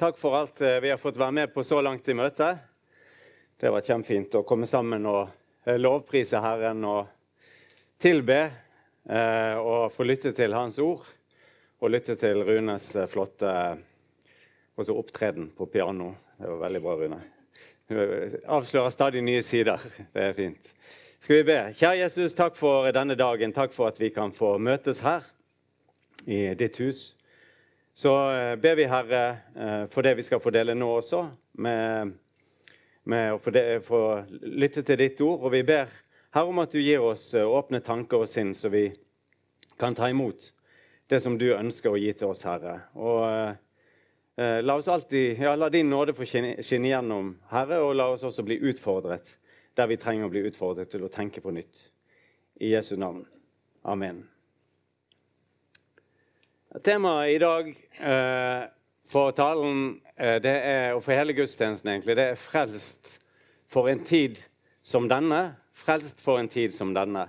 Takk for alt eh, vi har fått være med på så langt i møtet. Det vært kjempefint å komme sammen og eh, lovprise Herren og tilbe. Eh, og få lytte til Hans ord og lytte til Runes flotte opptreden på piano. Det var veldig bra, Rune. Hun avslører stadig nye sider. Det er fint. Skal vi be? Kjære Jesus, takk for denne dagen. Takk for at vi kan få møtes her i ditt hus. Så eh, ber vi, Herre, eh, for det vi skal fordele nå også, med, med å få, lytte til ditt ord. Og vi ber Herre om at du gir oss eh, åpne tanker og sinn, så vi kan ta imot det som du ønsker å gi til oss, Herre. Og la oss alltid, ja, la din nåde få skinne gjennom, Herre, og la oss også bli utfordret der vi trenger å bli utfordret til å tenke på nytt. I Jesu navn. Amen. Temaet i dag eh, for talen eh, det er, og for hele gudstjenesten egentlig, det er 'frelst for en tid som denne'. Frelst for en tid som denne.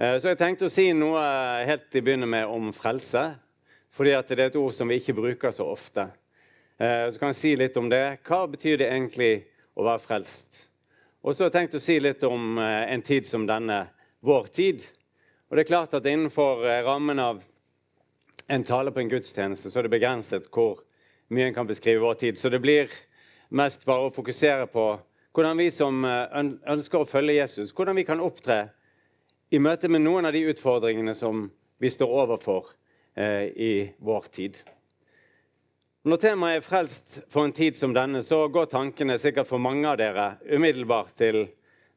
Eh, så jeg tenkte å si noe helt i begynne med om frelse. Fordi det er et ord som vi ikke bruker så ofte. Eh, så kan jeg si litt om det. Hva betyr det egentlig å være frelst? Og så har jeg tenkt å si litt om eh, en tid som denne, vår tid. Og det er klart at innenfor eh, rammen av en tale på en gudstjeneste, så er det begrenset hvor mye en kan beskrive vår tid. Så det blir mest bare å fokusere på hvordan vi som eh, ønsker å følge Jesus, hvordan vi kan opptre i møte med noen av de utfordringene som vi står overfor eh, i vår tid. Når temaet er 'frelst for en tid som denne', så går tankene sikkert for mange av dere umiddelbart til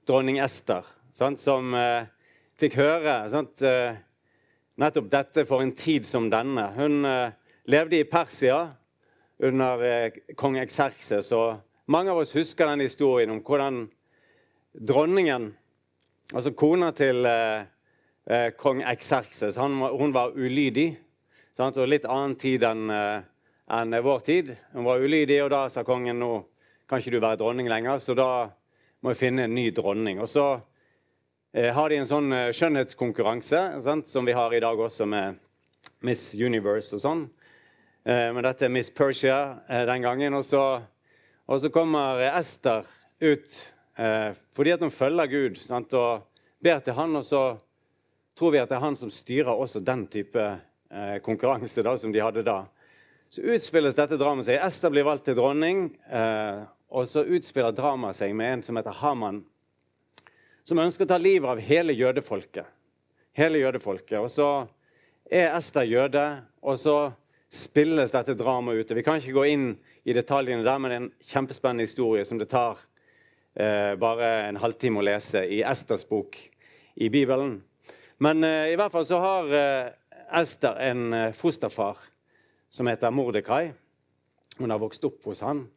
dronning Ester, sant, som eh, fikk høre sant, eh, nettopp dette for en tid som denne. Hun eh, levde i Persia under eh, kong Ekserkses. og Mange av oss husker den historien om hvordan dronningen, altså kona til eh, kong Ekserkses, hun var ulydig. Sant? Og litt annen tid enn en vår tid. Hun var ulydig, og da sa kongen nå kan ikke du være dronning lenger, så da må jeg finne en ny dronning. Og så har de en sånn eh, skjønnhetskonkurranse sant? som vi har i dag også med Miss Universe og sånn. Eh, men dette er Miss Persia den gangen. Og så, og så kommer Ester ut fordi at hun følger Gud sant? og ber til han, og så tror vi at det er han som styrer også den type konkurranse da, som de hadde da. Så utspilles dette dramaet seg. Ester blir valgt til dronning, og så utspiller dramaet seg med en som heter Haman som ønsker å ta livet av hele jødefolket. Hele jødefolket. Og så er Ester jøde, og så spilles dette dramaet ute. Vi kan ikke gå inn i detaljene der, men det er en kjempespennende historie som det tar eh, bare en halvtime å lese i Esters bok i Bibelen. Men eh, i hvert fall så har eh, Ester en eh, fosterfar som heter Mordekai. Hun har vokst opp hos han.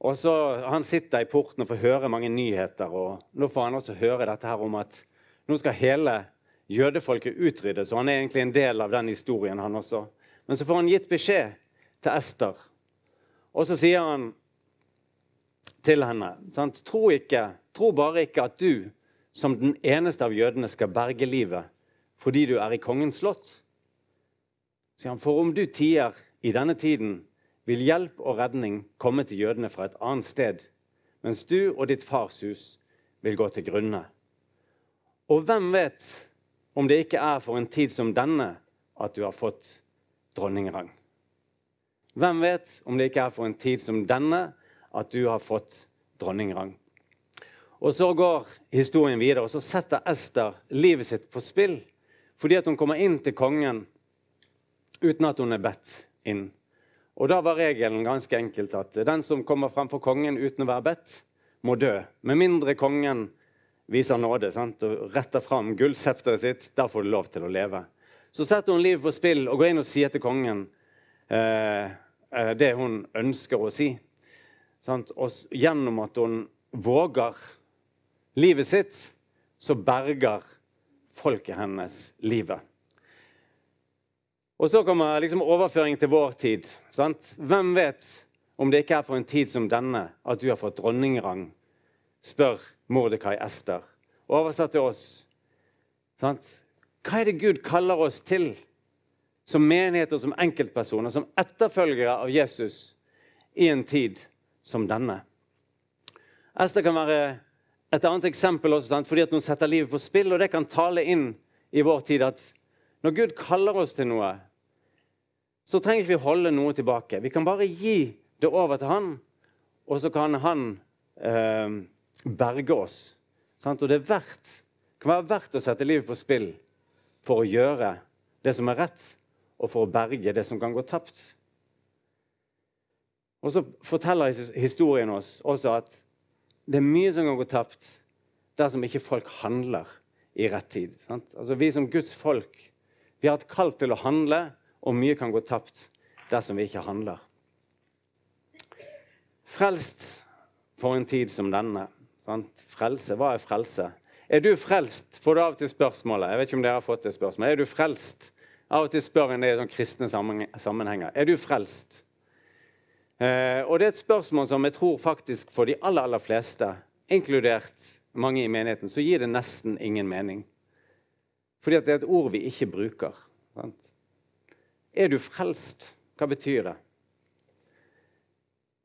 Og så Han sitter i porten og får høre mange nyheter. og Nå får han også høre dette her om at nå skal hele jødefolket utryddes. og Han er egentlig en del av den historien, han også. Men så får han gitt beskjed til Ester. Og så sier han til henne sant? Tro, ikke, tro bare ikke at du som den eneste av jødene skal berge livet fordi du er i kongens slott. Sier han, For om du tier i denne tiden, vil hjelp og redning komme til jødene fra et annet sted, mens du og ditt fars hus vil gå til grunne. Og hvem vet om det ikke er for en tid som denne at du har fått dronningrang? Hvem vet om det ikke er for en tid som denne at du har fått dronningrang? Og Så går historien videre, og så setter Ester livet sitt på spill fordi at hun kommer inn til kongen uten at hun er bedt inn. Og Da var regelen ganske enkelt at den som kommer fremfor kongen uten å være bedt, må dø. Med mindre kongen viser nåde sant? og retter fram gullsefteret sitt, da får du lov til å leve. Så setter hun livet på spill og går inn og sier til kongen eh, eh det hun ønsker å si. Sant? Og gjennom at hun våger livet sitt, så berger folket hennes livet. Og så kommer liksom overføringen til vår tid. Sant? Hvem vet om det ikke er for en tid som denne at du har fått dronningrang? spør Mordekai Ester. Oversatt til oss. Sant? Hva er det Gud kaller oss til som menigheter, som enkeltpersoner, som etterfølgere av Jesus? i en tid som denne. Ester kan være et annet eksempel også, sant? fordi at hun setter livet på spill. Og det kan tale inn i vår tid at når Gud kaller oss til noe, så trenger ikke vi holde noe tilbake. Vi kan bare gi det over til Han, og så kan Han eh, berge oss. Sant? Og det verdt, kan være verdt å sette livet på spill for å gjøre det som er rett, og for å berge det som kan gå tapt. Og så forteller historien oss også at det er mye som kan gå tapt dersom ikke folk handler i rett tid. Sant? Altså Vi som Guds folk vi har et kall til å handle, og mye kan gå tapt dersom vi ikke handler. Frelst for en tid som denne. Sant? Frelse, hva er frelse? Er du frelst? Får du av og til spørsmålet. Jeg vet ikke om dere har fått det spørsmålet. Er du frelst? Av og til spør en det i sånn kristne sammenhenger. Er du frelst? Eh, og det er et spørsmål som jeg tror faktisk for de aller, aller fleste, inkludert mange i menigheten, så gir det nesten ingen mening. Fordi det er et ord vi ikke bruker. Sant? Er du frelst? Hva betyr det?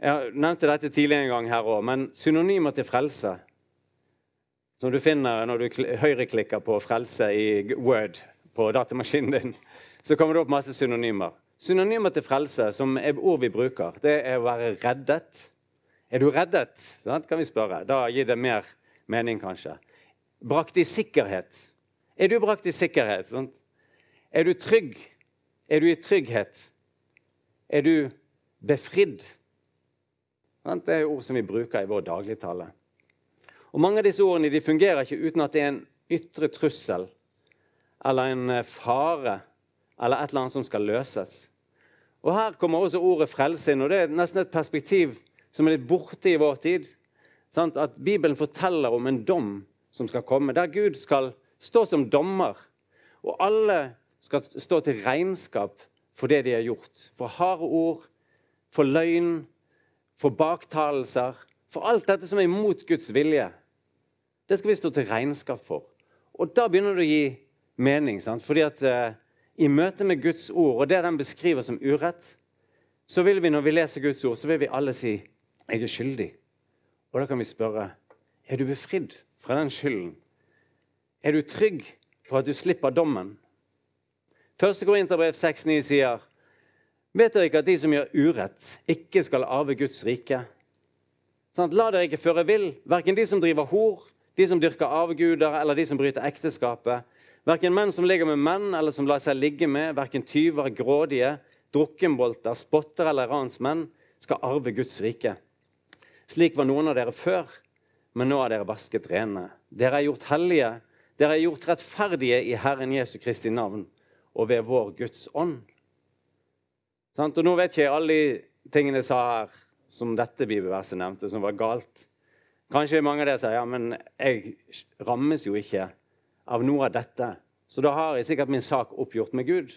Jeg nevnte dette tidligere en gang her òg, men synonymer til frelse som du finner når du høyreklikker på 'frelse' i Word på datamaskinen din, så kommer det opp masse synonymer. Synonymer til frelse, som er ord vi bruker, det er å være reddet. Er du reddet? Sant? kan vi spørre. Da gir det mer mening, kanskje. Brakt i sikkerhet. Er du brakt i sikkerhet? Sant? Er du trygg? Er du i trygghet? Er du befridd? Det er ord som vi bruker i vår dagligtale. Og Mange av disse ordene de fungerer ikke uten at det er en ytre trussel eller en eh, fare eller et eller annet som skal løses. Og Her kommer også ordet frelse inn, og det er nesten et perspektiv som er litt borte i vår tid. Sant? At Bibelen forteller om en dom som skal komme, der Gud skal stå som dommer. Og alle skal stå til regnskap for det de har gjort. For harde ord, for løgn, for baktalelser. For alt dette som er imot Guds vilje. Det skal vi stå til regnskap for. Og da begynner det å gi mening. Sant? Fordi at eh, i møte med Guds ord og det den beskriver som urett, så vil vi når vi leser Guds ord, så vil vi alle si 'Jeg er skyldig'. Og da kan vi spørre er du befridd fra den skylden. Er du trygg for at du slipper dommen? Første Korinterbrev 6,9 sier Vet dere ikke at de som gjør urett, ikke skal arve Guds rike? Sånn, la dere ikke føre vill, verken de som driver hor, de som dyrker avguder, eller de som bryter ekteskapet. Verken menn som ligger med menn, eller som lar seg ligge med, verken tyver, grådige, drukkenbolter, spotter eller ransmenn, skal arve Guds rike. Slik var noen av dere før, men nå er dere vasket rene. Dere er gjort hellige, dere er gjort rettferdige i Herren Jesu Kristi navn og ved vår Guds ånd. Og Nå vet ikke jeg alle de tingene jeg sa her, som dette bibelverset nevnte, som var galt. Kanskje mange av dere sier ja, men jeg rammes jo ikke av noe av dette. Så da har jeg sikkert min sak oppgjort med Gud.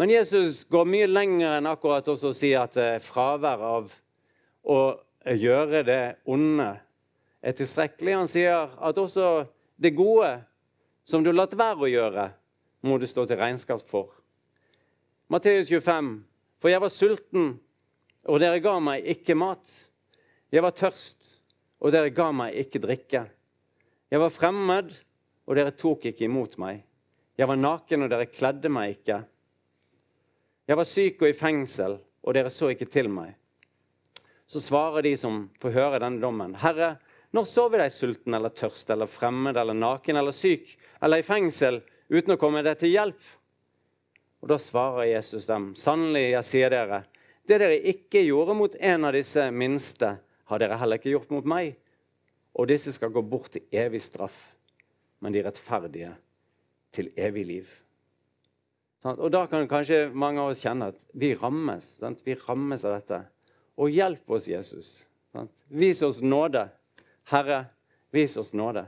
Men Jesus går mye lenger enn akkurat også å si at fravær av å gjøre det onde er tilstrekkelig. Han sier at også det gode som du har latt være å gjøre, må du stå til regnskap for. Matteus 25. For jeg var sulten, og dere ga meg ikke mat. Jeg var tørst, og dere ga meg ikke drikke. Jeg var fremmed, og dere tok ikke imot meg. Jeg var naken, og dere kledde meg ikke. Jeg var syk og i fengsel, og dere så ikke til meg. Så svarer de som får høre denne dommen, Herre, når så vi deg sulten eller tørst eller fremmed eller naken eller syk eller i fengsel uten å komme deg til hjelp? Og Da svarer Jesus dem, sannelig, jeg sier dere, det dere ikke gjorde mot en av disse minste, har dere heller ikke gjort mot meg. Og disse skal gå bort til evig straff, men de rettferdige til evig liv. Og Da kan kanskje mange av oss kjenne at vi rammes. Vi rammes av dette. Og hjelp oss, Jesus. Vis oss nåde. Herre, vis oss nåde.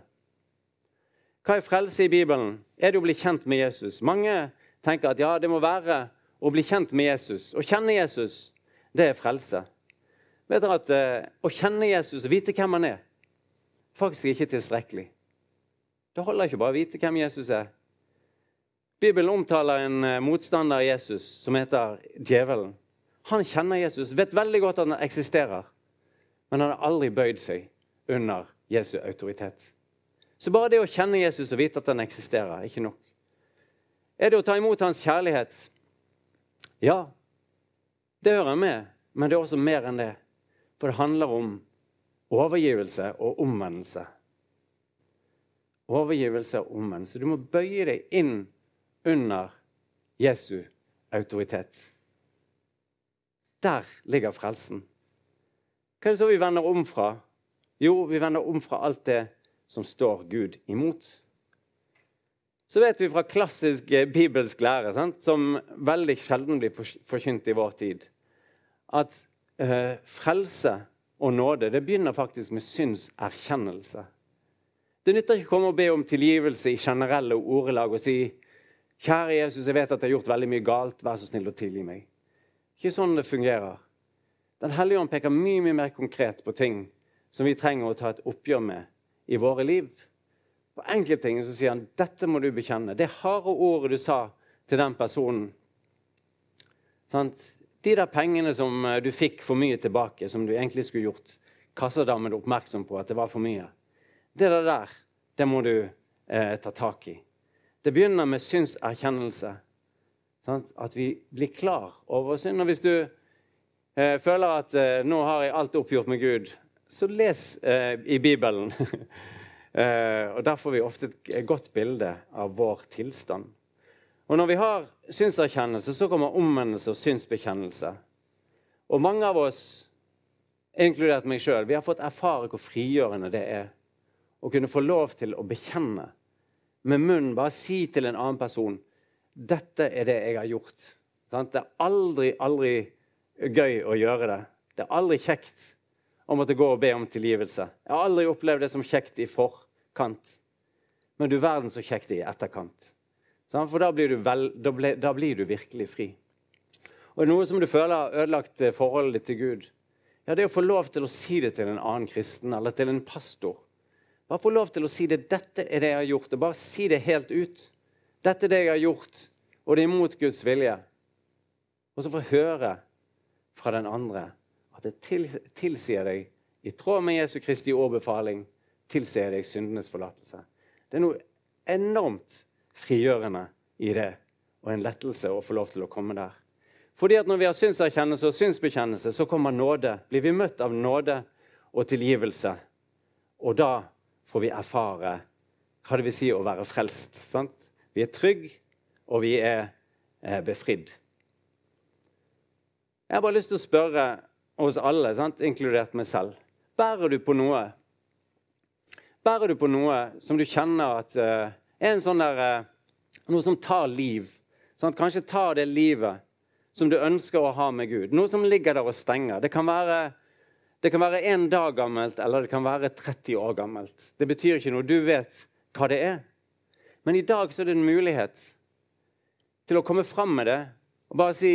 Hva er frelse i Bibelen? Er det å bli kjent med Jesus? Mange tenker at ja, det må være å bli kjent med Jesus. Å kjenne Jesus, det er frelse. Vet dere at uh, Å kjenne Jesus og vite hvem han er, faktisk ikke tilstrekkelig. Det holder ikke bare å vite hvem Jesus er. Bibelen omtaler en uh, motstander av Jesus som heter djevelen. Han kjenner Jesus, vet veldig godt at han eksisterer. Men han har aldri bøyd seg under Jesu autoritet. Så bare det å kjenne Jesus og vite at han eksisterer, er ikke nok. Er det å ta imot hans kjærlighet? Ja, det hører med, men det er også mer enn det. For det handler om overgivelse og omvendelse. Overgivelse og omvendelse. Du må bøye deg inn under Jesu autoritet. Der ligger frelsen. Hva er det så vi vender om fra? Jo, vi vender om fra alt det som står Gud imot. Så vet vi fra klassisk eh, bibelsk lære, sant, som veldig sjelden blir forkynt i vår tid, at eh, frelse og nåde det begynner faktisk med syndserkjennelse. Det nytter ikke å komme og be om tilgivelse i generelle ordelag og si Kjære Jesus, jeg vet at jeg har gjort veldig mye galt. Vær så snill å tilgi meg. Ikke sånn det fungerer. Den hellige ånd peker mye, mye mer konkret på ting som vi trenger å ta et oppgjør med i våre liv. På enkelte så sier han dette må du bekjenne. Det harde ordet du sa til den personen. Sant? De der pengene som eh, du fikk for mye tilbake, som du egentlig skulle gjort kassadamen oppmerksom på at det var for mye. Det der, det må du eh, ta tak i. Det begynner med synserkjennelse. Sant? At vi blir klar over synd. Og hvis du eh, føler at eh, nå har jeg alt oppgjort med Gud, så les eh, i Bibelen. Eh, og Der får vi ofte et godt bilde av vår tilstand. Og Når vi har synserkjennelse, så kommer omvendelse og synsbekjennelse. Og mange av oss, inkludert meg sjøl, vi har fått erfare hvor frigjørende det er å kunne få lov til å bekjenne med munnen. Bare si til en annen person 'Dette er det jeg har gjort'. Det er aldri, aldri gøy å gjøre det. Det er aldri kjekt å måtte gå og be om tilgivelse. Jeg har aldri opplevd det som kjekt i forkant. Men du verden så kjekt i etterkant. For da blir, vel, da, ble, da blir, du virkelig fri. Og noe som du føler har ødelagt eh, forholdet ditt til Gud, ja, det er å få lov til å si det til en annen kristen eller til en pastor. Bare få lov til å si det. 'Dette er det jeg har gjort.' Og bare si det helt ut. 'Dette er det jeg har gjort, og det er imot Guds vilje.' Og så få høre fra den andre at det til, tilsier deg, i tråd med Jesu Kristi overbefaling, tilsier deg syndenes forlatelse. Det er noe enormt frigjørende i det, og en lettelse å få lov til å komme der. Fordi at Når vi har synserkjennelse og synsbekjennelse, så kommer nåde. Blir vi møtt av nåde og tilgivelse. Og da får vi erfare hva det vil si å være frelst. Sant? Vi er trygge, og vi er eh, befridd. Jeg har bare lyst til å spørre oss alle, sant? inkludert meg selv. Bærer du på noe Bærer du på noe som du kjenner at uh, er en sånn der, uh, noe som tar liv? Sant? Kanskje tar det livet som du ønsker å ha med Gud. Noe som ligger der og stenger. Det kan være det kan være én dag gammelt, eller det kan være 30 år gammelt. Det betyr ikke noe. Du vet hva det er. Men i dag så er det en mulighet til å komme fram med det og bare si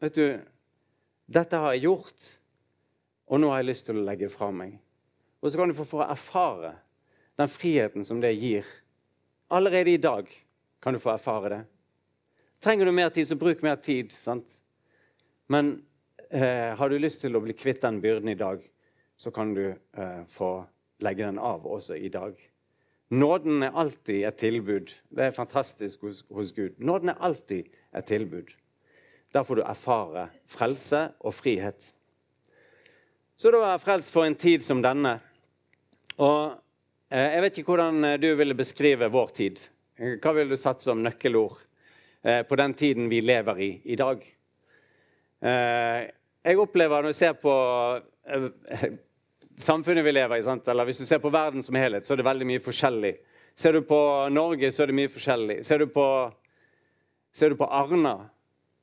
Vet du, dette har jeg gjort, og nå har jeg lyst til å legge fra meg. Og så kan du få erfare den friheten som det gir. Allerede i dag kan du få erfare det. Trenger du mer tid, så bruk mer tid. sant? Men eh, har du lyst til å bli kvitt den byrden i dag, så kan du eh, få legge den av også i dag. Nåden er alltid et tilbud. Det er fantastisk hos, hos Gud. Nåden er alltid et tilbud. Der får du erfare frelse og frihet. Så da er frelst for en tid som denne. Og eh, jeg vet ikke hvordan eh, du ville beskrive vår tid. Hva ville du satt som nøkkelord eh, på den tiden vi lever i i dag? Jeg opplever når jeg ser på samfunnet vi lever i, sant? eller hvis du ser på verden som helhet, så er det veldig mye forskjellig. Ser du på Norge, så er det mye forskjellig. Ser du på, ser du på Arna,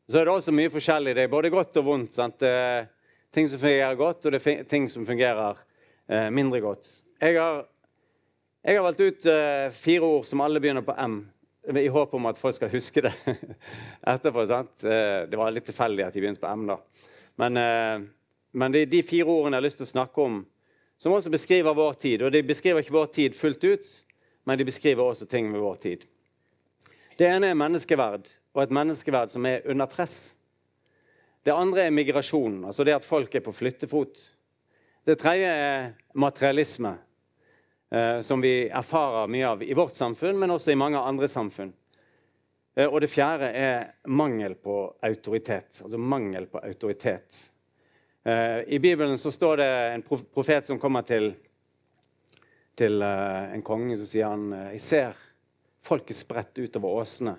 så er det også mye forskjellig. Det er både godt og vondt. Sant? Det er ting som fungerer godt, og det er ting som fungerer eh, mindre godt. Jeg har, jeg har valgt ut eh, fire ord som alle begynner på M, i håp om at folk skal huske det etterpå. Sant? Eh, det var litt tilfeldig at de begynte på M. da. Men, eh, men, det er de fire ordene jeg har lyst til å snakke om, som også beskriver vår tid. Og de beskriver ikke vår tid fullt ut, men de beskriver også ting ved vår tid. Det ene er menneskeverd, og et menneskeverd som er under press. Det andre er migrasjon, altså det at folk er på flyttefot. Det tredje er materialisme, eh, som vi erfarer mye av i vårt samfunn, men også i mange andre samfunn. Eh, og det fjerde er mangel på autoritet. Altså mangel på autoritet. Eh, I Bibelen så står det en profet som kommer til, til en konge, som sier han Jeg ser folket spredt utover åsene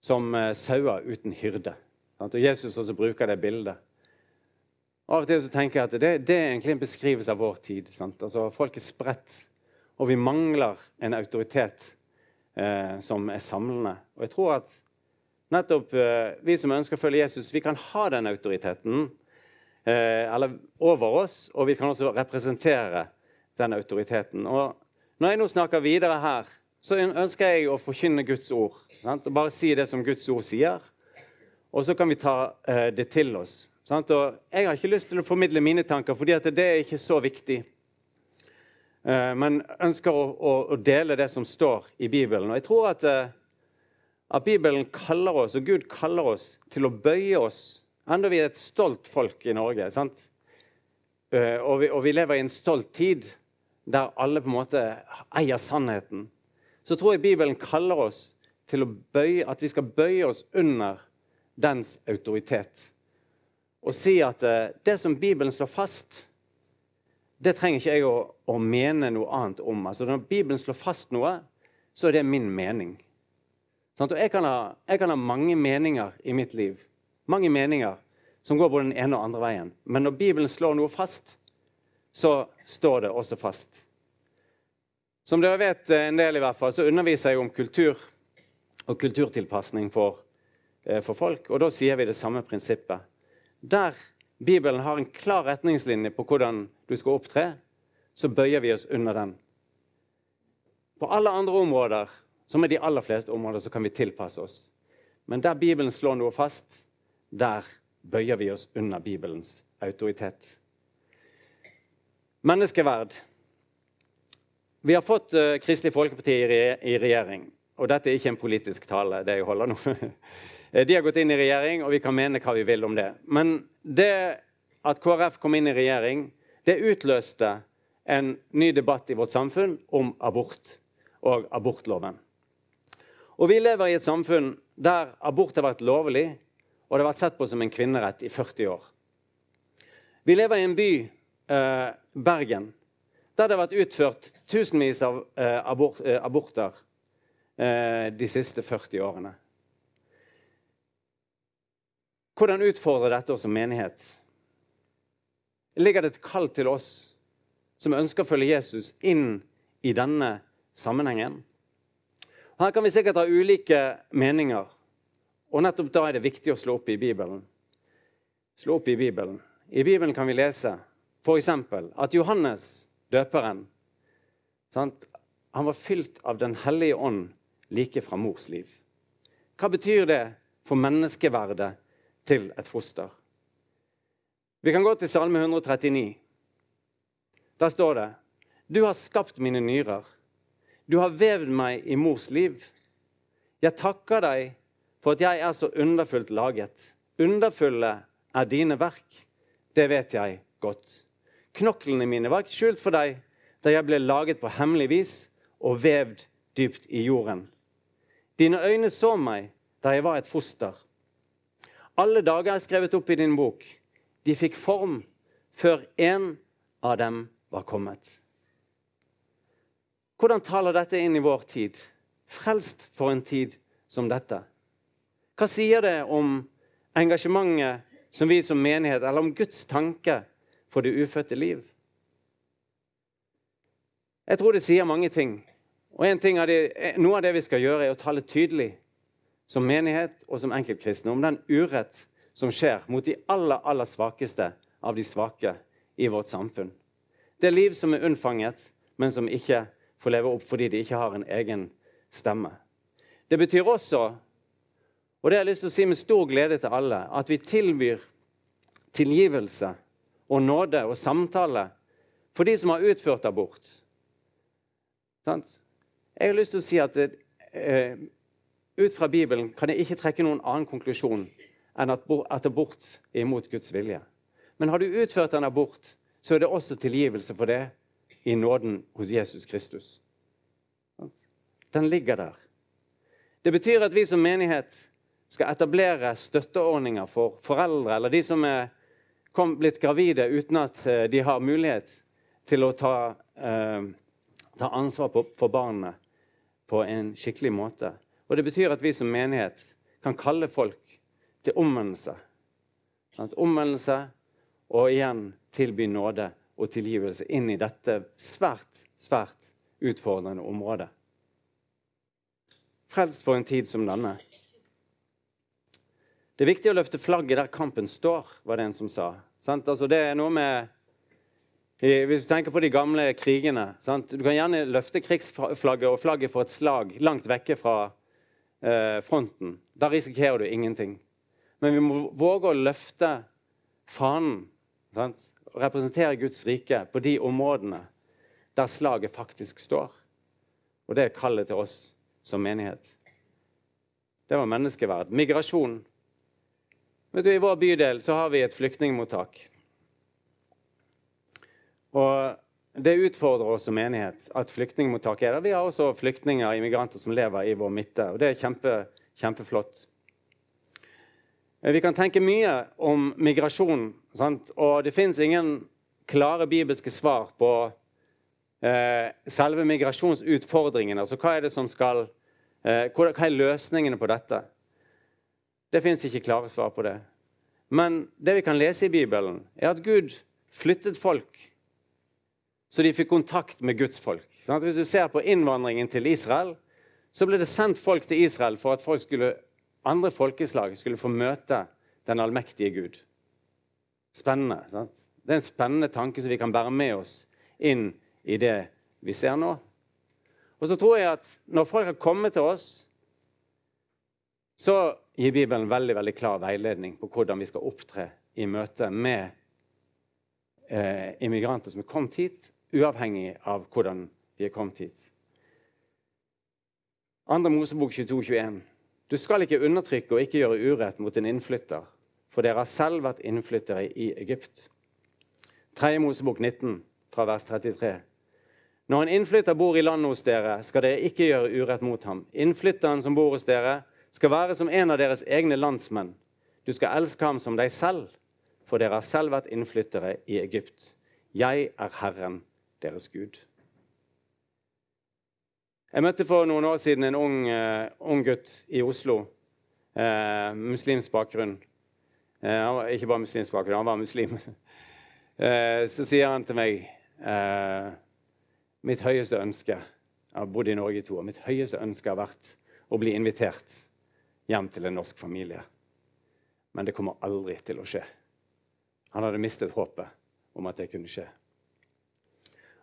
som eh, sauer uten hyrde. Og Jesus også bruker det bildet. Av og til så tenker jeg at det, det er egentlig en beskrivelse av vår tid. Altså, folk er spredt, og vi mangler en autoritet eh, som er samlende. Og jeg tror at nettopp eh, vi som ønsker å følge Jesus, vi kan ha den autoriteten eh, eller over oss, og vi kan også representere den autoriteten. Og når jeg nå snakker videre her, så ønsker jeg å forkynne Guds ord. Sant? Og bare si det som Guds ord sier. Og så kan vi ta eh, det til oss. Sant? Og jeg har ikke lyst til å formidle mine tanker, fordi det er ikke så viktig. Eh, men ønsker å, å, å, dele det som står i Bibelen. Og jeg tror at, eh, at, Bibelen kaller oss, og Gud kaller oss til å bøye oss, enda vi er et stolt folk i Norge. sant? Eh, og vi, og vi lever i en stolt tid der alle på en måte eier sannheten. Så tror jeg Bibelen kaller oss til bøye, at vi skal bøye oss under dens autoritet og si at eh, det som Bibelen slår fast, det trenger ikke jeg å, å mene noe annet om. Altså, når Bibelen slår fast noe, så er det min mening. Sånn, jeg kan, ha, jeg kan, ha, mange meninger i mitt liv. Mange meninger som går både den ene og den andre veien. Men når Bibelen slår noe fast, så står det også fast. Som dere vet eh, en del, i hvert fall, så underviser jeg om kultur og kulturtilpasning for, eh, for folk. Og da sier vi det samme prinsippet der Bibelen har en klar retningslinje på hvordan du skal opptre, så bøyer vi oss under den. På alle andre områder, som er de aller fleste områder, så kan vi tilpasse oss. Men der Bibelen slår noe fast, der bøyer vi oss under Bibelens autoritet. Menneskeverd. Vi har fått uh, Kristelig Folkeparti i, re i regjering. Og dette er ikke en politisk tale, det jeg holder nå. De har gått inn i regjering, og vi kan mene hva vi vil om det. Men det at KrF kom inn i regjering, det utløste en ny debatt i vårt samfunn om abort og abortloven. Og vi lever i et samfunn der abort har vært lovlig, og det har vært sett på som en kvinnerett i 40 år. Vi lever i en by, eh, Bergen, der det har vært utført tusenvis av eh, abort, eh, aborter eh, de siste 40 årene. Hvordan utfordrer dette oss som menighet? Ligger det et kall til oss som ønsker å følge Jesus, inn i denne sammenhengen? Her kan vi sikkert ha ulike meninger, og nettopp da er det viktig å slå opp i Bibelen. Slå opp I Bibelen. I Bibelen kan vi lese f.eks. at Johannes, døperen, sant? han var fylt av Den hellige ånd like fra mors liv. Hva betyr det for menneskeverdet til et foster. Vi kan gå til Salme 139. Der står det Du har skapt mine nyrer. Du har vevd meg i mors liv. Jeg takker deg for at jeg er så underfullt laget. Underfulle er dine verk. Det vet jeg godt. Knoklene mine var ikke skjult for deg da jeg ble laget på hemmelig vis og vevd dypt i jorden. Dine øyne så meg da jeg var et foster. Alle dager er skrevet opp i din bok. De fikk form før en av dem var kommet. Hvordan taler dette inn i vår tid? Frelst for en tid som dette. Hva sier det om engasjementet som vi som menighet, eller om Guds tanke for det ufødte liv? Jeg tror det sier mange ting. Og av det, Noe av det vi skal gjøre, er å tale tydelig som menighet og som enkeltkristne om den urett som skjer mot de aller, aller svakeste av de svake i vårt samfunn. Det er liv som er unnfanget, men som ikke får leve opp fordi de ikke har en egen stemme. Det betyr også, og det har jeg lyst til å si med stor glede til alle, at vi tilbyr tilgivelse og nåde og samtale for de som har utført abort. Jeg har lyst til å si at eh, ut fra Bibelen kan jeg ikke trekke noen annen konklusjon enn at abort er imot Guds vilje. Men har du utført en abort, så er det også tilgivelse for det i nåden hos Jesus Kristus. Den ligger der. Det betyr at vi som menighet skal etablere støtteordninger for foreldre eller de som er blitt gravide uten at eh, de har mulighet til å ta, eh, ta ansvar på, for barna på en skikkelig måte. Og Det betyr at vi som menighet kan kalle folk til omvendelse. At omvendelse og igjen tilby nåde og tilgivelse inn i dette svært, svært utfordrende området. Frelst for en tid som denne. Det er viktig å løfte flagget der kampen står, var det en som sa. Altså, det er noe med Hvis du tenker på de gamle krigene sant? Du kan gjerne løfte krigsflagget og flagget for et slag langt vekke fra eh, fronten. Da risikerer du ingenting. Men vi må våge å løfte fanen sant? og representere Guds rike på de områdene der slaget faktisk står. Og det er kallet til oss som menighet. Det var menneskeverd. Migrasjon. Vet du, I vår bydel så har vi et flyktningmottak. Og det utfordrer oss som menighet at flyktningmottak er der. Vi har også flyktninger og immigranter som lever i vår midte. og Det er kjempe, kjempeflott. Vi kan tenke mye om migrasjon, sant? og det fins ingen klare bibelske svar på eh, selve migrasjonsutfordringene. Altså hva er det som skal eh, Hva er løsningene på dette? Det fins ikke klare svar på det. Men det vi kan lese i Bibelen, er at Gud flyttet folk så de fikk kontakt med Guds folk. Sånn hvis du ser på innvandringen til Israel, så ble det sendt folk til Israel for at folk skulle, andre folkeslag skulle få møte den allmektige Gud. Spennende. sant? Det er en spennende tanke som vi kan bære med oss inn i det vi ser nå. Og så tror jeg at når folk har kommet til oss, så gir Bibelen veldig veldig klar veiledning på hvordan vi skal opptre i møte med eh, immigranter som er kommet hit, uavhengig av hvordan de er kommet hit. Andre Mosebok 22, 21. Du skal ikke undertrykke og ikke gjøre urett mot en innflytter, for dere har selv vært innflyttere i Egypt. Tredje Mosebok 19, fra vers 33. Når en innflytter bor i landet hos dere, skal dere ikke gjøre urett mot ham. Innflytteren som bor hos dere, skal være som en av deres egne landsmenn. Du skal elske ham som deg selv, for dere har selv vært innflyttere i Egypt. Jeg er Herren, deres Gud. Jeg møtte for noen år siden en ung, uh, ung gutt i Oslo. Uh, muslimsk bakgrunn. Uh, han var ikke bare muslimsk bakgrunn, han var muslim. så sier han til meg Mitt høyeste ønske Jeg har bodd i Norge i to år. Mitt høyeste ønske har vært å bli invitert hjem til en norsk familie. Men det kommer aldri til å skje. Han hadde mistet håpet om at det kunne skje.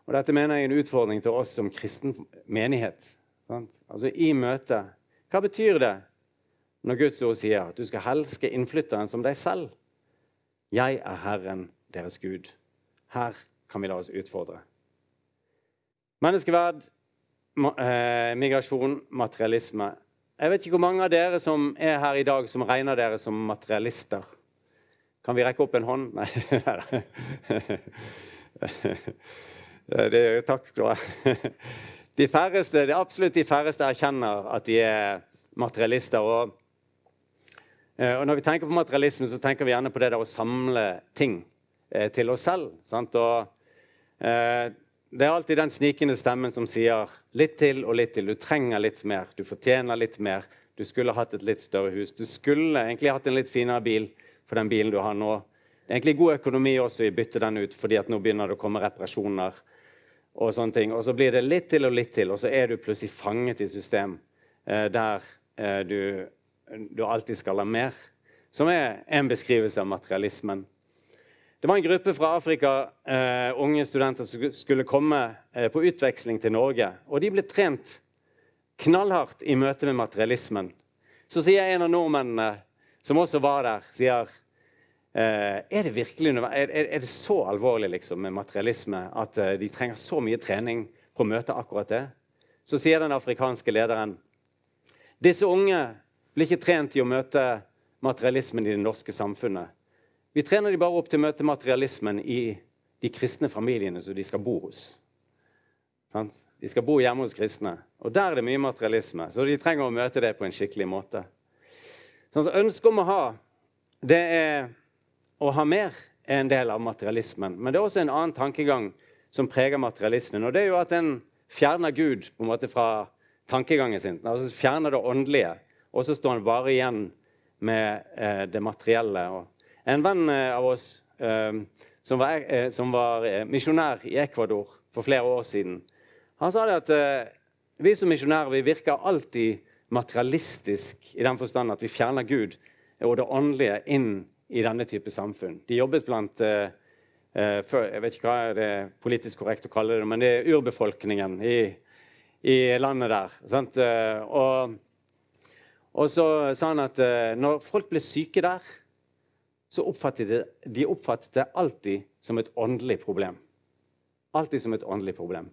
Og Dette mener jeg er en utfordring til oss som kristen menighet. Sant? Altså i møtet. Hva betyr det når Guds ord sier at du skal helske innflytteren som deg selv? Jeg er Herren deres Gud. Her kan vi la oss utfordre. Menneskeverd, eh, migrasjon, materialisme. Jeg vet ikke hvor mange av dere som er her i dag, som regner dere som materialister. Kan vi rekke opp en hånd? Nei. det det, takk skal du ha. De færreste, det er absolutt de færreste erkjenner at de er materialister. Og, eh, og, når vi tenker på materialisme, så tenker vi gjerne på det der å samle ting eh, til oss selv. Sant? Og, eh, det er alltid den snikende stemmen som sier litt til og litt til. Du trenger litt mer. Du fortjener litt mer. Du skulle hatt et litt større hus. Du skulle egentlig hatt en litt finere bil for den bilen du har nå. Det er egentlig god økonomi også i å bytte den ut, fordi at nå begynner det å komme reparasjoner og sånne ting. Og så blir det litt til og litt til, og så er du plutselig fanget i et system eh, der eh, du, du, alltid skal ha mer. Som er en beskrivelse av materialismen. Det var en gruppe fra Afrika, eh, unge studenter, som skulle komme eh, på utveksling til Norge. Og de ble trent knallhardt i møte med materialismen. Så sier en av nordmennene som også var der, sier Eh, er det virkelig er, er det så alvorlig liksom, med materialisme at eh, de trenger så mye trening på å møte akkurat det? Så sier den afrikanske lederen disse unge blir ikke trent i å møte materialismen i det norske samfunnet. Vi trener de bare opp til å møte materialismen i de kristne familiene som de skal bo hos. De skal bo hjemme hos kristne. Og der er det mye materialisme, så de trenger å møte det på en skikkelig måte. Så Ønsket om å ha, det er å ha mer er en del av materialismen. Men det er også en annen tankegang som preger materialismen. Og det er jo at en fjerner Gud på en måte fra tankegangen sin. Altså Fjerner det åndelige. Og så står han bare igjen med eh, det materielle. Og en venn eh, av oss eh, som var, eh, som var misjonær i Ecuador for flere år siden, han sa det at vi som misjonærer vi virker alltid materialistisk i den forstand at vi fjerner Gud og det åndelige inn i denne type samfunn. De jobbet blant Jeg vet ikke hva det er politisk korrekt å kalle det, men det er urbefolkningen i, i landet der. Og, og, så sa han at når folk ble syke der, så oppfattet de, de oppfattet det alltid som et åndelig problem. Alltid som et åndelig problem.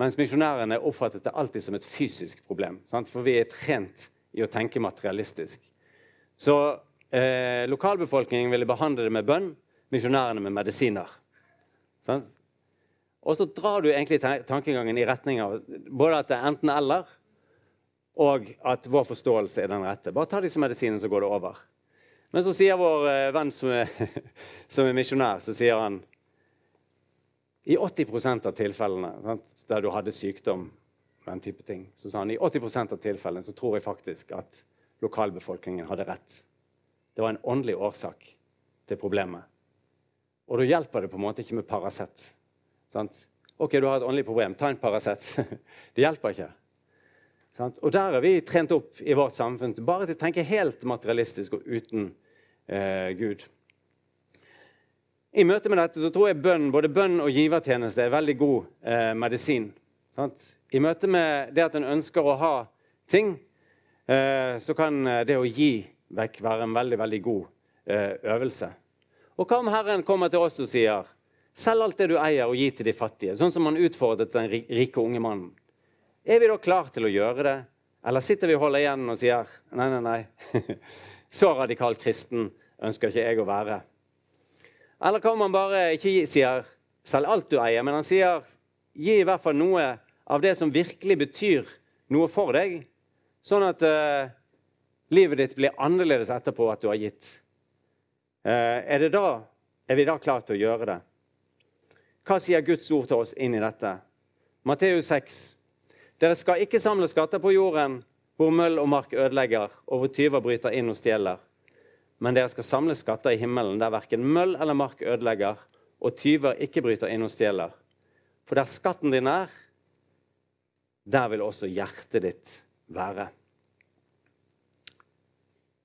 Mens misjonærene oppfattet det alltid som et fysisk problem. Sant? For vi er trent i å tenke materialistisk. Så Eh, lokalbefolkningen ville behandle det med bønn, misjonærene med medisiner. Sant? Og så drar du egentlig tankegangen i retning av både at det er enten-eller, og at vår forståelse er den rette. Bare ta disse medisinene, så går det over. Men så sier vår eh, venn som er, som er misjonær, så sier han i 80 av tilfellene sant, der du hadde sykdom, den type ting, så sa han i 80 av tilfellene så tror jeg faktisk at lokalbefolkningen hadde rett. Det var en åndelig årsak til problemet. Og da hjelper det på en måte ikke med Paracet. OK, du har et åndelig problem. Ta en Paracet. det hjelper ikke. Sant? Og der er vi trent opp i vårt samfunn bare til å tenke helt materialistisk og uten eh, Gud. I møte med dette så tror jeg bønn, både bønn og givertjeneste er veldig god eh, medisin. Sant? I møte med det at en ønsker å ha ting, eh, så kan eh, det å gi vekk være en veldig, veldig god eh, øvelse. Og hva om Herren kommer til oss og sier Selg alt det du eier, og gi til de fattige. Sånn som han utfordret den rike unge mannen. Er vi da klar til å gjøre det? Eller sitter vi og holder igjen og sier nei, nei, nei. Så radikalt kristen ønsker ikke jeg å være. Eller hva om han bare ikke sier selg alt du eier, men han sier gi i hvert fall noe av det som virkelig betyr noe for deg, sånn at uh, livet ditt blir annerledes etterpå at du har gitt. Uh, er, da, er vi da klare til å gjøre det? Hva sier Guds ord til oss inn i dette? Matteus 6. Dere skal ikke samle skatter på jorden hvor møll og mark ødelegger, og hvor tyver bryter inn og stjeler. Men dere skal samle skatter i himmelen, der verken møll eller mark ødelegger, og tyver ikke bryter inn og stjeler. For der skatten din er, der vil også hjertet ditt være.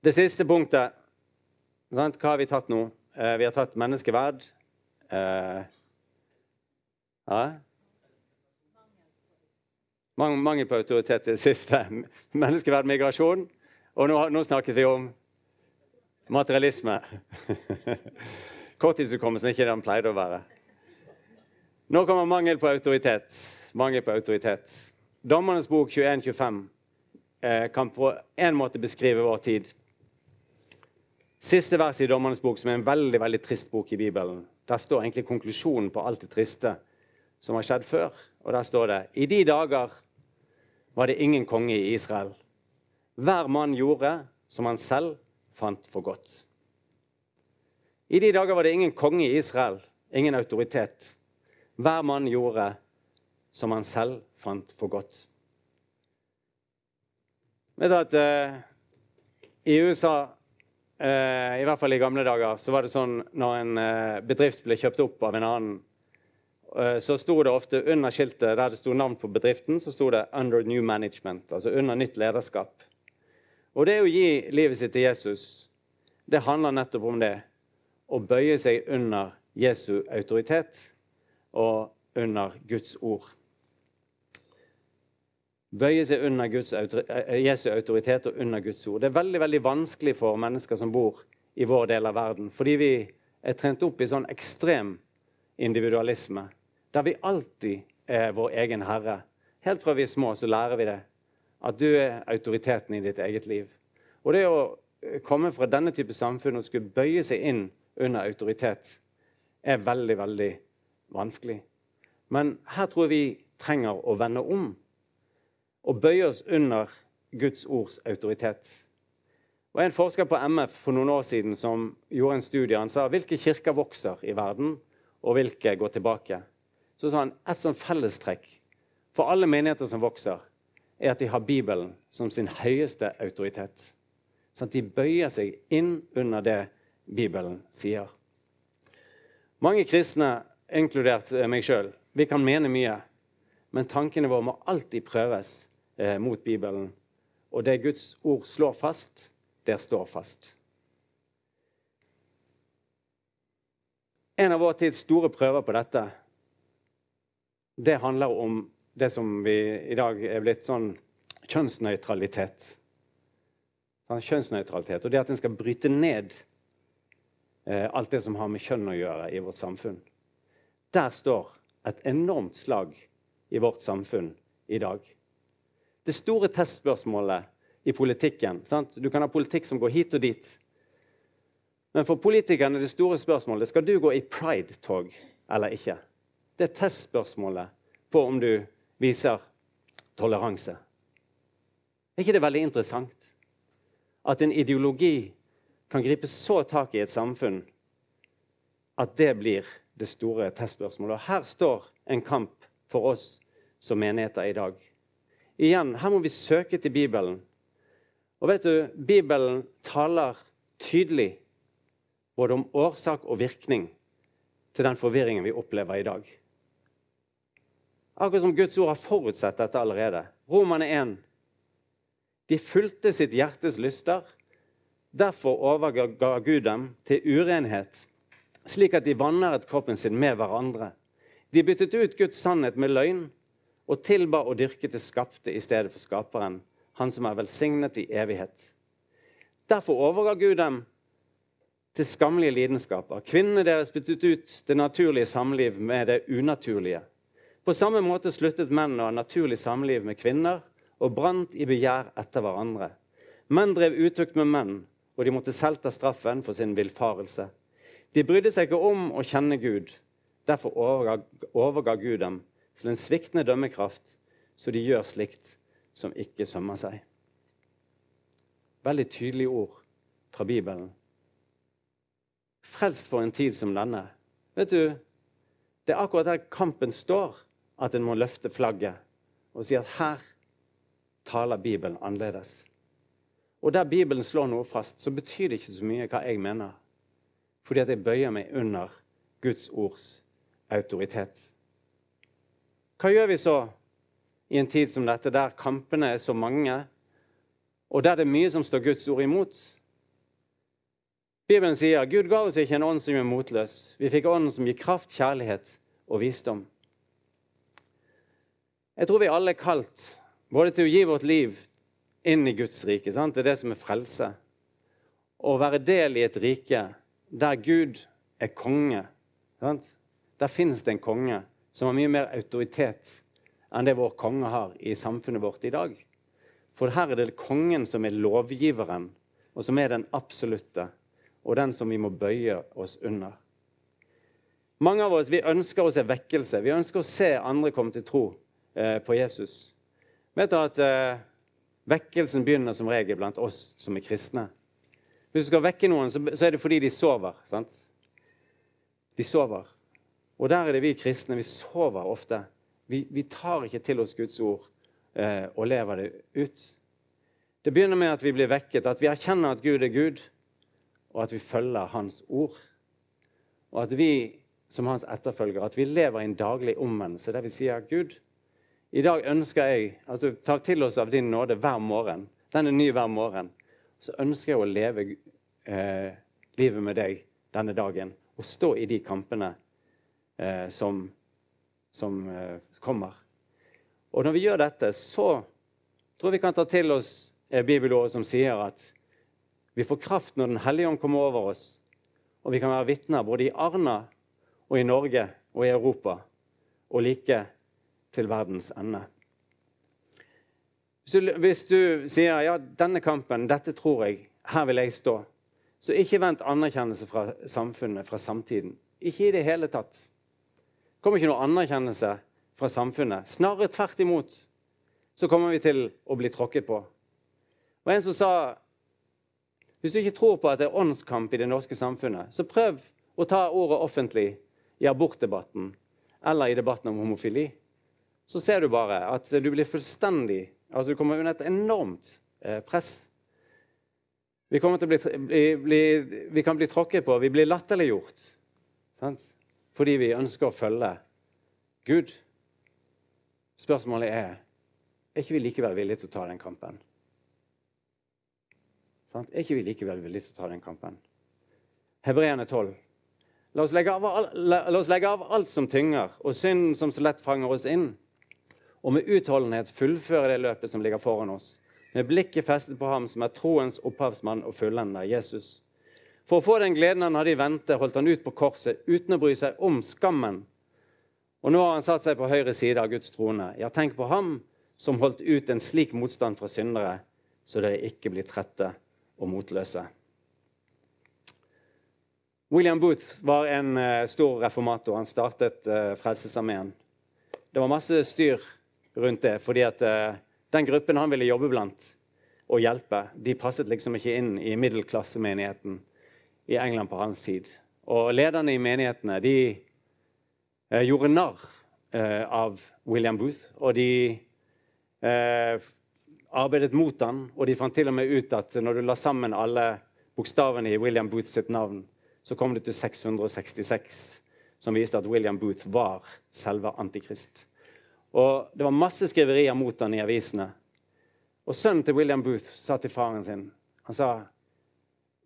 Det siste punktet Hva har vi tatt nå? Eh, vi har tatt menneskeverd. Eh, ja. Mangel på autoritet det siste. Menneskeverd, migrasjon. Og nå, nå snakket vi om materialisme. Korttidshukommelsen er ikke det den pleide å være. Nå kommer mangel på autoritet. Mangel på autoritet. Dommernes bok 21-25 eh, kan på en måte beskrive vår tid. Siste vers i Dommernes bok, som er en veldig veldig trist bok i Bibelen, der står egentlig konklusjonen på alt det triste som har skjedd før. Og der står det I de dager var det ingen konge i Israel. Hver mann gjorde som han selv fant for godt. I de dager var det ingen konge i Israel, ingen autoritet. Hver mann gjorde som han selv fant for godt. Vet du at uh, I USA Eh, I hvert fall i gamle dager så var det sånn når en eh, bedrift ble kjøpt opp av en annen, eh, så sto det ofte under skiltet der det sto navn på bedriften, så sto det 'Under New Management', altså under nytt lederskap. Og det å gi livet sitt til Jesus, det handler nettopp om det. Å bøye seg under Jesu autoritet og under Guds ord bøye seg under Guds, eh, Jesu autoritet og under Guds ord. Det er veldig veldig vanskelig for mennesker som bor i vår del av verden, fordi vi er trent opp i sånn ekstrem individualisme, der vi alltid er vår egen herre. Helt fra vi er små, så lærer vi det. At du er autoriteten i ditt eget liv. Og det å komme fra denne type samfunn og skulle bøye seg inn under autoritet, er veldig, veldig vanskelig. Men her tror jeg vi trenger å vende om og bøye oss under Guds ords autoritet. Og En forsker på MF for noen år siden som gjorde en studie, han sa hvilke kirker vokser i verden, og hvilke går tilbake. Så sa han et sånn fellestrekk for alle menigheter som vokser, er at de har Bibelen som sin høyeste autoritet. Sånn at de bøyer seg inn under det Bibelen sier. Mange kristne, inkludert meg sjøl, vi kan mene mye, men tankene våre må alltid prøves eh, mot Bibelen. Og det Guds ord slår fast, det står fast. En av vår tids store prøver på dette, det handler om det som vi i dag er blitt sånn kjønnsnøytralitet. Sånn kjønnsnøytralitet, Og det at en skal bryte ned eh, alt det som har med kjønn å gjøre i vårt samfunn. Der står et enormt slag i vårt samfunn i dag. Det store testspørsmålet i politikken sant? Du kan ha politikk som går hit og dit. Men for politikerne er det store spørsmålet skal du gå i pride-tog eller ikke. Det er testspørsmålet på om du viser toleranse. Er ikke det veldig interessant? At en ideologi kan gripe så tak i et samfunn at det blir det store testspørsmålet. Og her står en kamp for oss som menigheter i dag. Igjen, her må vi søke til Bibelen. Og vet du, Bibelen taler tydelig både om årsak og virkning til den forvirringen vi opplever i dag. Akkurat som Guds ord har forutsett dette allerede. Romerne 1. De fulgte sitt hjertes lyster. Derfor overga Gud dem til urenhet, slik at de vanæret kroppen sin med hverandre. De byttet ut Guds sannhet med løgn og tilba og dyrket det skapte i stedet for skaperen, han som er velsignet i evighet. Derfor overga Gud dem til skammelige lidenskaper. Kvinnene deres byttet ut det naturlige samliv med det unaturlige. På samme måte sluttet menn å ha naturlig samliv med kvinner og brant i begjær etter hverandre. Menn drev utukt med menn, og de måtte selv ta straffen for sin villfarelse. De brydde seg ikke om å kjenne Gud. Derfor overga, overga Gud dem til en sviktende dømmekraft, så de gjør slikt som ikke sømmer seg. Veldig tydelige ord fra Bibelen frelst for en tid som denne. Vet du, Det er akkurat der kampen står, at en må løfte flagget og si at her taler Bibelen annerledes. Og der Bibelen slår noe fast, så betyr det ikke så mye hva jeg mener. Fordi at jeg bøyer meg under Guds ords autoritet. Hva gjør vi så i en tid som dette, der kampene er så mange, og der det er mye som står Guds ord imot? Bibelen sier Gud ga oss ikke en ånd som er motløs. Vi fikk ånden som gir kraft, kjærlighet og visdom. Jeg tror vi alle er kalt både til å gi vårt liv inn i Guds rike. Sant? Det er det som er frelse. Å være del i et rike der Gud er konge. Sant? Der finnes det en konge som har mye mer autoritet enn det vår konge har i samfunnet vårt i dag. For her er det kongen som er lovgiveren, og som er den absolutte og den som vi må bøye oss under. Mange av oss vi ønsker å se vekkelse. Vi ønsker å se andre komme til tro på Jesus. Vet du at eh, Vekkelsen begynner som regel blant oss som er kristne. Hvis du skal vekke noen, så er det fordi de sover. sant? De sover. Og der er det vi kristne. Vi sover ofte. Vi, vi tar ikke til oss Guds ord eh, og lever det ut. Det begynner med at vi blir vekket, at vi erkjenner at Gud er Gud og at vi følger Hans ord. Og at vi som hans etterfølgere at vi lever i en daglig omvendelse der vi sier Gud, i dag ønsker jeg altså ta til oss av din nåde hver morgen. Den er ny hver morgen. Så ønsker jeg å leve eh, livet med deg denne dagen og stå i de kampene eh, som, som eh, kommer. Og når vi gjør dette, så tror jeg vi kan ta til oss eh, bibelordet som sier at vi får kraft når Den hellige ånd kommer over oss. Og vi kan være vitner både i Arna og i Norge og i Europa og like til verdens ende. Så Hvis du sier ja, denne kampen, dette tror jeg her vil jeg stå. Så ikke vent anerkjennelse fra samfunnet, fra samtiden. Ikke i det hele tatt. Det kommer ikke noe anerkjennelse fra samfunnet. Snarere tvert imot så kommer vi til å bli tråkket på. Og en som sa hvis du ikke tror på at det er åndskamp i det norske samfunnet, så prøv å ta ordet offentlig i abortdebatten eller i debatten om homofili. Så ser du bare at du blir fullstendig altså Du kommer under et enormt eh, press. Vi, bli, bli, bli, vi, kan bli tråkket på, vi blir latterliggjort. Sant? Fordi vi ønsker å følge Gud. Spørsmålet er er ikke vi likevel villige til å ta den kampen. Sant? Er ikke vi likevel villige til å ta den kampen? Hebreerne 12. La oss, av, la oss, legge av, alt som tynger, og synden som så lett fanger oss inn. Og med utholdenhet fullføre det løpet som ligger foran oss. Med blikket festet på ham som er troens opphavsmann og fullender, Jesus. For å få den gleden han hadde i vente, holdt han ut på korset uten å bry seg om skammen. Og nå har han satt seg på høyre side av Guds trone. Ja, tenk på ham som holdt ut en slik motstand fra syndere, så dere ikke blir trette og motløse. William Booth var en uh, stor reformator. Han startet uh, Frelsesarmeen. Det var masse styr rundt det, fordi at uh, den gruppen han ville jobbe blant og hjelpe, de passet liksom ikke inn i middelklassemenigheten i England på hans tid. Og lederne i menighetene de gjorde narr av William Booth, og de arbeidet mot han, og de fant til og med ut at når du la sammen alle bokstavene i William Booth sitt navn, så kom det til 666, som viste at William Booth var selve Antikrist. Og Det var masse skriverier mot han i avisene. Og Sønnen til William Booth sa til faren sin han sa,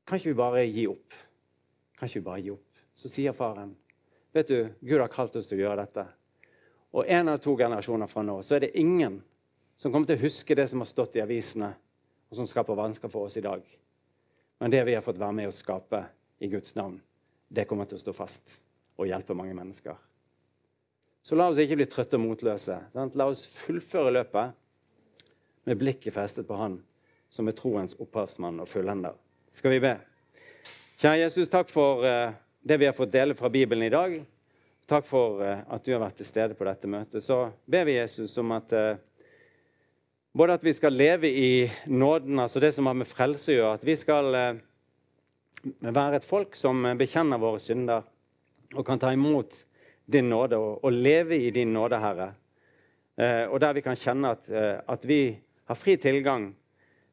kan ikke vi bare gi opp? Kan ikke vi bare gi opp? Så sier faren vet du, Gud har kalt oss til å gjøre dette. Og en av to generasjoner fra nå så er det ingen som kommer til å huske det som har stått i avisene, og som skaper vansker for oss i dag. Men det vi har fått være med å skape i Guds navn, det kommer til å stå fast og hjelpe mange mennesker. Så la oss ikke bli trøtte og motløse. Sant? La oss fullføre løpet med blikket festet på Han som er troens opphavsmann og fullender. Skal vi be? Kjære Jesus, takk for uh, det vi har fått dele fra Bibelen i dag. Takk for uh, at du har vært til stede på dette møtet. Så ber vi Jesus om at uh, både at vi skal leve i nåden, altså det som har med frelse å gjøre. At vi skal eh, være et folk som bekjenner våre synder og kan ta imot din nåde og, og leve i din nåde, Herre. Eh, og der vi kan kjenne at, eh, at vi har fri tilgang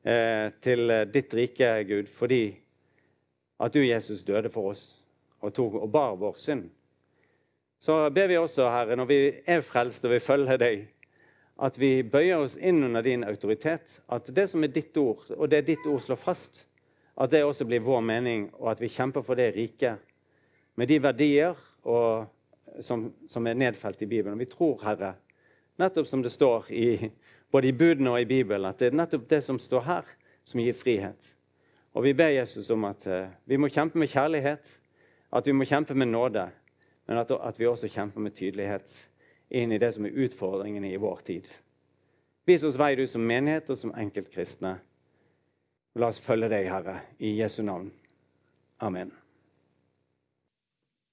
eh, til ditt rike, Gud, fordi at du, Jesus, døde for oss og, tog, og bar vår synd. Så ber vi også, Herre, når vi er frelst og vi følger deg, at vi bøyer oss inn under din autoritet. At det som er ditt ord, og det ditt ord slår fast, at det også blir vår mening, og at vi kjemper for det rike med de verdier og, som, som, er nedfelt i Bibelen. Vi tror, Herre, nettopp som det står i, både i budene og i Bibelen, at det er nettopp det som står her, som gir frihet. Og vi ber Jesus om at uh, vi må kjempe med kjærlighet, at vi må kjempe med nåde, men at, at vi også kjemper med tydelighet inn i det som er utfordringene i vår tid. Vis oss vei, du som menighet og som enkeltkristne. La oss følge deg, Herre, i Jesu navn. Amen.